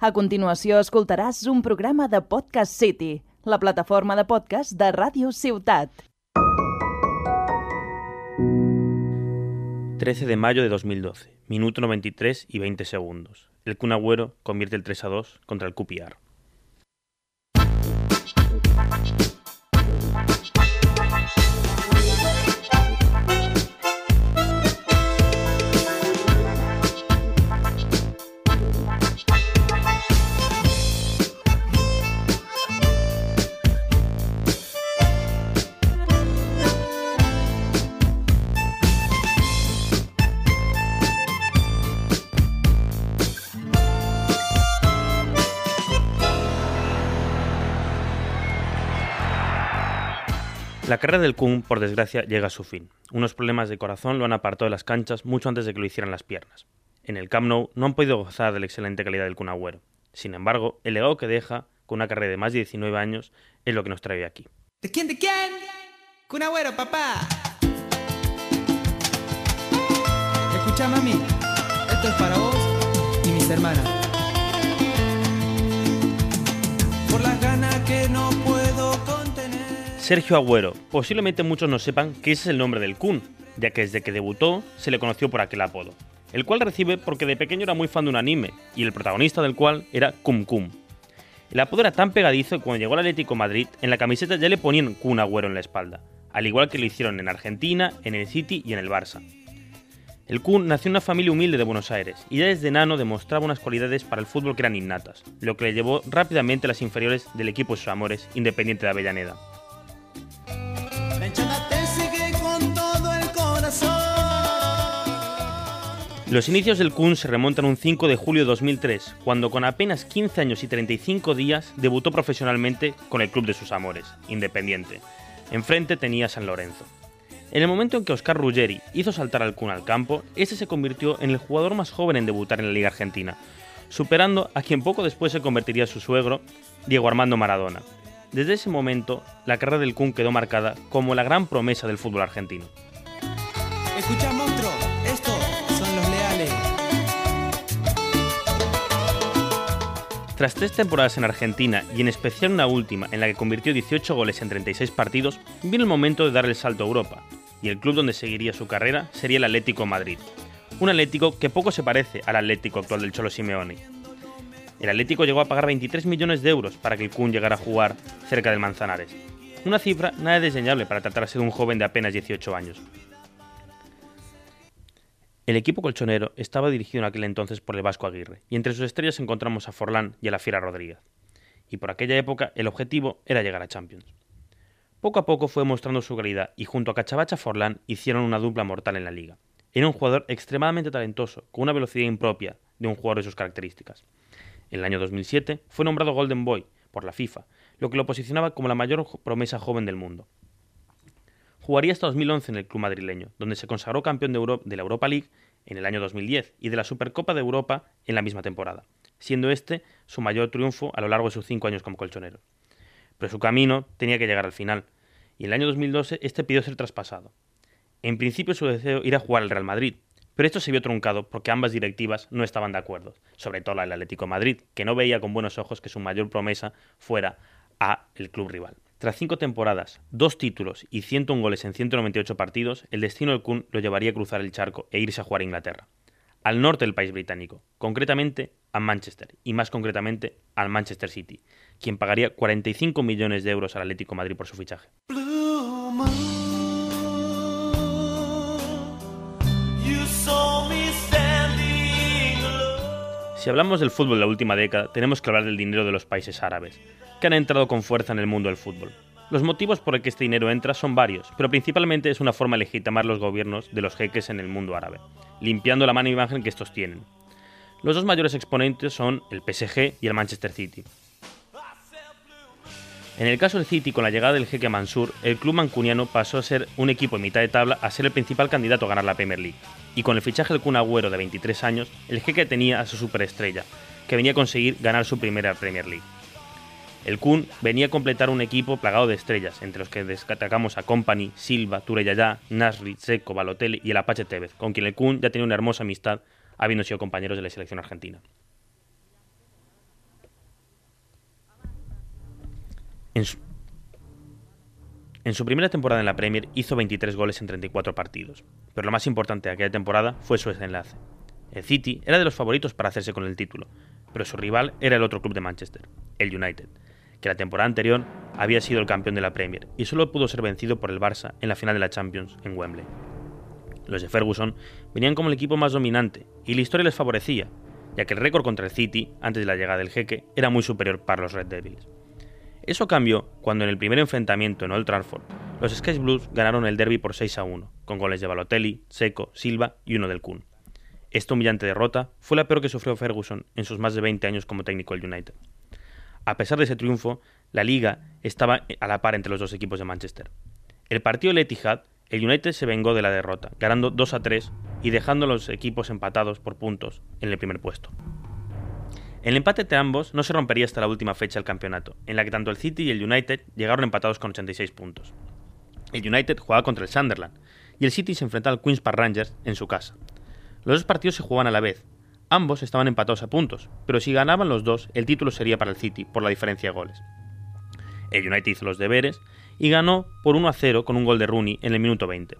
A continuació escoltaràs un programa de Podcast City, la plataforma de podcast de Ràdio Ciutat. 13 de mayo de 2012, minuto 93 y 20 segundos. El Kun Agüero convierte el 3 a 2 contra el QPR. La carrera del Kun, por desgracia, llega a su fin. Unos problemas de corazón lo han apartado de las canchas mucho antes de que lo hicieran las piernas. En el Camp Nou no han podido gozar de la excelente calidad del Kun Agüero. Sin embargo, el legado que deja, con una carrera de más de 19 años, es lo que nos trae aquí. ¿De quién, de quién? Kun Agüero, papá. Escucha, mami. Esto es para vos y mis hermanas. Sergio Agüero. Posiblemente muchos no sepan que ese es el nombre del Kun, ya que desde que debutó se le conoció por aquel apodo, el cual recibe porque de pequeño era muy fan de un anime, y el protagonista del cual era Kum Kum. El apodo era tan pegadizo que cuando llegó al Atlético Madrid, en la camiseta ya le ponían Kun Agüero en la espalda, al igual que lo hicieron en Argentina, en el City y en el Barça. El Kun nació en una familia humilde de Buenos Aires y ya desde nano demostraba unas cualidades para el fútbol que eran innatas, lo que le llevó rápidamente a las inferiores del equipo de sus amores, Independiente de Avellaneda. Los inicios del Kun se remontan un 5 de julio de 2003, cuando con apenas 15 años y 35 días debutó profesionalmente con el club de sus amores, Independiente. Enfrente tenía San Lorenzo. En el momento en que Oscar Ruggeri hizo saltar al Kun al campo, este se convirtió en el jugador más joven en debutar en la Liga Argentina, superando a quien poco después se convertiría su suegro, Diego Armando Maradona. Desde ese momento, la carrera del Kun quedó marcada como la gran promesa del fútbol argentino. Escucha, monstruo. Estos Tras tres temporadas en Argentina y en especial una última en la que convirtió 18 goles en 36 partidos, vino el momento de dar el salto a Europa, y el club donde seguiría su carrera sería el Atlético Madrid. Un Atlético que poco se parece al Atlético actual del Cholo Simeone. El Atlético llegó a pagar 23 millones de euros para que el Kun llegara a jugar cerca del Manzanares. Una cifra nada desdeñable para tratarse de un joven de apenas 18 años. El equipo colchonero estaba dirigido en aquel entonces por el Vasco Aguirre, y entre sus estrellas encontramos a Forlán y a la Fiera Rodríguez. Y por aquella época el objetivo era llegar a Champions. Poco a poco fue mostrando su calidad y junto a Cachavacha Forlán hicieron una dupla mortal en la liga. Era un jugador extremadamente talentoso, con una velocidad impropia de un jugador de sus características. En el año 2007 fue nombrado Golden Boy por la FIFA, lo que lo posicionaba como la mayor promesa joven del mundo. Jugaría hasta 2011 en el club madrileño, donde se consagró campeón de, Euro de la Europa League en el año 2010 y de la Supercopa de Europa en la misma temporada, siendo este su mayor triunfo a lo largo de sus cinco años como colchonero. Pero su camino tenía que llegar al final, y en el año 2012 este pidió ser traspasado. En principio su deseo era jugar al Real Madrid, pero esto se vio truncado porque ambas directivas no estaban de acuerdo, sobre todo la del Atlético Madrid, que no veía con buenos ojos que su mayor promesa fuera a el club rival. Tras cinco temporadas, dos títulos y 101 goles en 198 partidos, el destino del Kun lo llevaría a cruzar el charco e irse a jugar a Inglaterra, al norte del país británico, concretamente a Manchester, y más concretamente al Manchester City, quien pagaría 45 millones de euros al Atlético Madrid por su fichaje. Si hablamos del fútbol de la última década, tenemos que hablar del dinero de los países árabes, que han entrado con fuerza en el mundo del fútbol. Los motivos por el que este dinero entra son varios, pero principalmente es una forma de legitimar los gobiernos de los jeques en el mundo árabe, limpiando la mala imagen que estos tienen. Los dos mayores exponentes son el PSG y el Manchester City. En el caso del City, con la llegada del jeque Mansur, el club mancuniano pasó a ser un equipo en mitad de tabla a ser el principal candidato a ganar la Premier League y con el fichaje del Kun Agüero de 23 años, el jeque tenía a su superestrella, que venía a conseguir ganar su primera Premier League. El Kun venía a completar un equipo plagado de estrellas, entre los que destacamos a Company, Silva, Tureyayá, Nasri, Seco, Balotelli y el Apache Tevez, con quien el Kun ya tenía una hermosa amistad, habiendo sido compañeros de la selección argentina. En su en su primera temporada en la Premier hizo 23 goles en 34 partidos, pero lo más importante de aquella temporada fue su desenlace. El City era de los favoritos para hacerse con el título, pero su rival era el otro club de Manchester, el United, que la temporada anterior había sido el campeón de la Premier y solo pudo ser vencido por el Barça en la final de la Champions en Wembley. Los de Ferguson venían como el equipo más dominante y la historia les favorecía, ya que el récord contra el City, antes de la llegada del jeque, era muy superior para los Red Devils. Eso cambió cuando en el primer enfrentamiento en Old Trafford, los Sky Blues ganaron el derby por 6 a 1, con goles de Balotelli, Seco, Silva y uno del Kun. Esta humillante derrota fue la peor que sufrió Ferguson en sus más de 20 años como técnico del United. A pesar de ese triunfo, la liga estaba a la par entre los dos equipos de Manchester. El partido del Etihad, el United se vengó de la derrota, ganando 2 a 3 y dejando a los equipos empatados por puntos en el primer puesto. El empate entre ambos no se rompería hasta la última fecha del campeonato, en la que tanto el City y el United llegaron empatados con 86 puntos. El United jugaba contra el Sunderland y el City se enfrentaba al Queen's Park Rangers en su casa. Los dos partidos se jugaban a la vez. Ambos estaban empatados a puntos, pero si ganaban los dos, el título sería para el City por la diferencia de goles. El United hizo los deberes y ganó por 1 a 0 con un gol de Rooney en el minuto 20.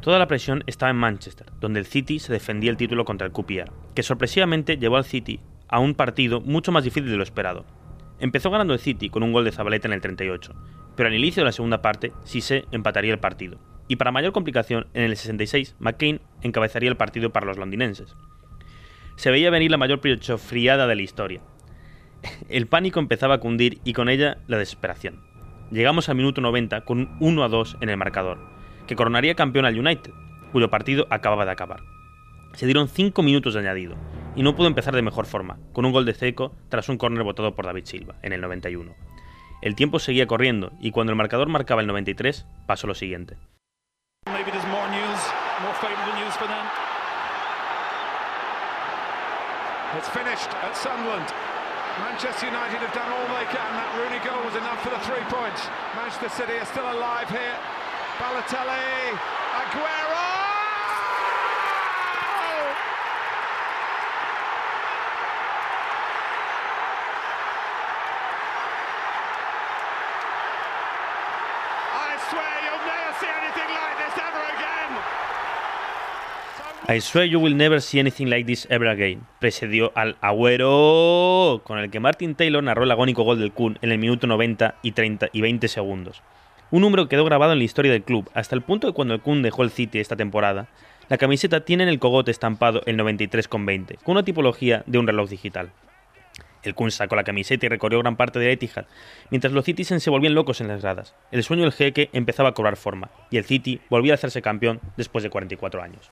Toda la presión estaba en Manchester, donde el City se defendía el título contra el QPR, que sorpresivamente llevó al City a un partido mucho más difícil de lo esperado. Empezó ganando el City con un gol de Zabaleta en el 38, pero al inicio de la segunda parte se empataría el partido, y para mayor complicación, en el 66, McCain encabezaría el partido para los londinenses. Se veía venir la mayor friada de la historia. El pánico empezaba a cundir y con ella la desesperación. Llegamos al minuto 90 con un 1 a 2 en el marcador, que coronaría campeón al United, cuyo partido acababa de acabar. Se dieron 5 minutos de añadido, y no pudo empezar de mejor forma, con un gol de Seco tras un córner votado por David Silva, en el 91. El tiempo seguía corriendo, y cuando el marcador marcaba el 93, pasó lo siguiente. For. Balotelli, Aguero! I swear you will never see anything like this ever again. Precedió al Agüero, con el que Martin Taylor narró el agónico gol del Kun en el minuto 90 y 30 y 20 segundos. Un número que quedó grabado en la historia del club, hasta el punto de cuando el Kun dejó el City esta temporada, la camiseta tiene en el cogote estampado el 93,20, con una tipología de un reloj digital. El Kun sacó la camiseta y recorrió gran parte de Etihad, mientras los Citizens se volvían locos en las gradas. El sueño del jeque empezaba a cobrar forma, y el City volvía a hacerse campeón después de 44 años.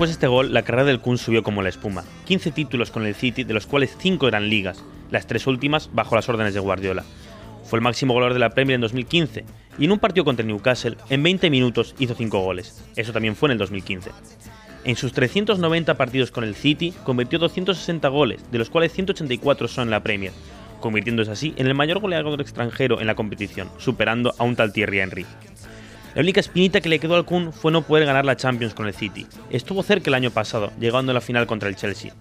Después de este gol, la carrera del Kun subió como la espuma. 15 títulos con el City, de los cuales 5 eran ligas, las tres últimas bajo las órdenes de Guardiola. Fue el máximo goleador de la Premier en 2015 y en un partido contra Newcastle, en 20 minutos hizo 5 goles. Eso también fue en el 2015. En sus 390 partidos con el City, convirtió 260 goles, de los cuales 184 son en la Premier, convirtiéndose así en el mayor goleador extranjero en la competición, superando a un tal Thierry Henry. La única espinita que le quedó al Kun fue no poder ganar la Champions con el City. Estuvo cerca el año pasado, llegando a la final contra el Chelsea.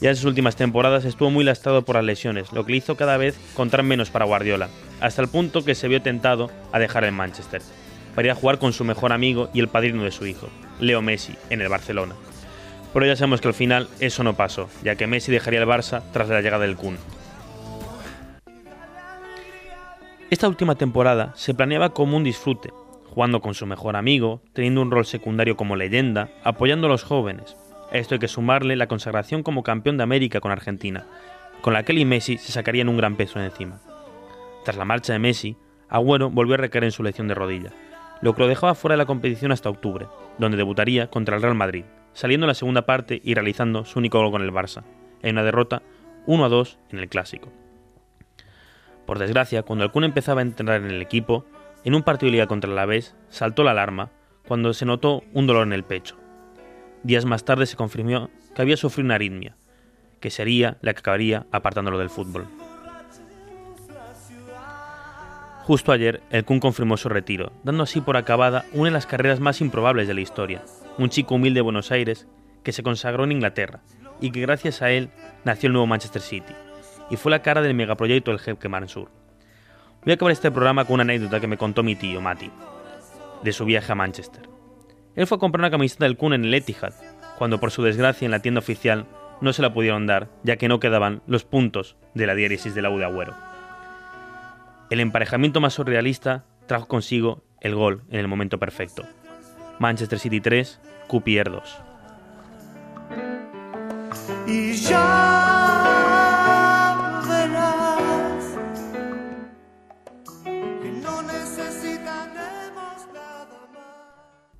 Ya en sus últimas temporadas estuvo muy lastrado por las lesiones, lo que le hizo cada vez contar menos para Guardiola, hasta el punto que se vio tentado a dejar el Manchester, para ir a jugar con su mejor amigo y el padrino de su hijo, Leo Messi, en el Barcelona. Pero ya sabemos que al final eso no pasó, ya que Messi dejaría el Barça tras la llegada del Kun. Esta última temporada se planeaba como un disfrute, jugando con su mejor amigo, teniendo un rol secundario como leyenda, apoyando a los jóvenes. A esto hay que sumarle la consagración como campeón de América con Argentina, con la que él y Messi se sacarían un gran peso encima. Tras la marcha de Messi, Agüero volvió a recaer en su lección de rodilla, lo que lo dejaba fuera de la competición hasta octubre, donde debutaría contra el Real Madrid, saliendo en la segunda parte y realizando su único gol con el Barça, en una derrota 1 a 2 en el Clásico. Por desgracia, cuando el Kun empezaba a entrar en el equipo, en un partido de liga contra el Alavés saltó la alarma cuando se notó un dolor en el pecho. Días más tarde se confirmó que había sufrido una aritmia, que sería la que acabaría apartándolo del fútbol. Justo ayer, el Kun confirmó su retiro, dando así por acabada una de las carreras más improbables de la historia, un chico humilde de Buenos Aires que se consagró en Inglaterra y que gracias a él nació el nuevo Manchester City y fue la cara del megaproyecto del Jeque Mansur. Voy a acabar este programa con una anécdota que me contó mi tío, Mati, de su viaje a Manchester. Él fue a comprar una camiseta del Kun en el Etihad, cuando por su desgracia en la tienda oficial no se la pudieron dar, ya que no quedaban los puntos de la diéresis del U de Agüero. El emparejamiento más surrealista trajo consigo el gol en el momento perfecto. Manchester City 3, Cupier 2.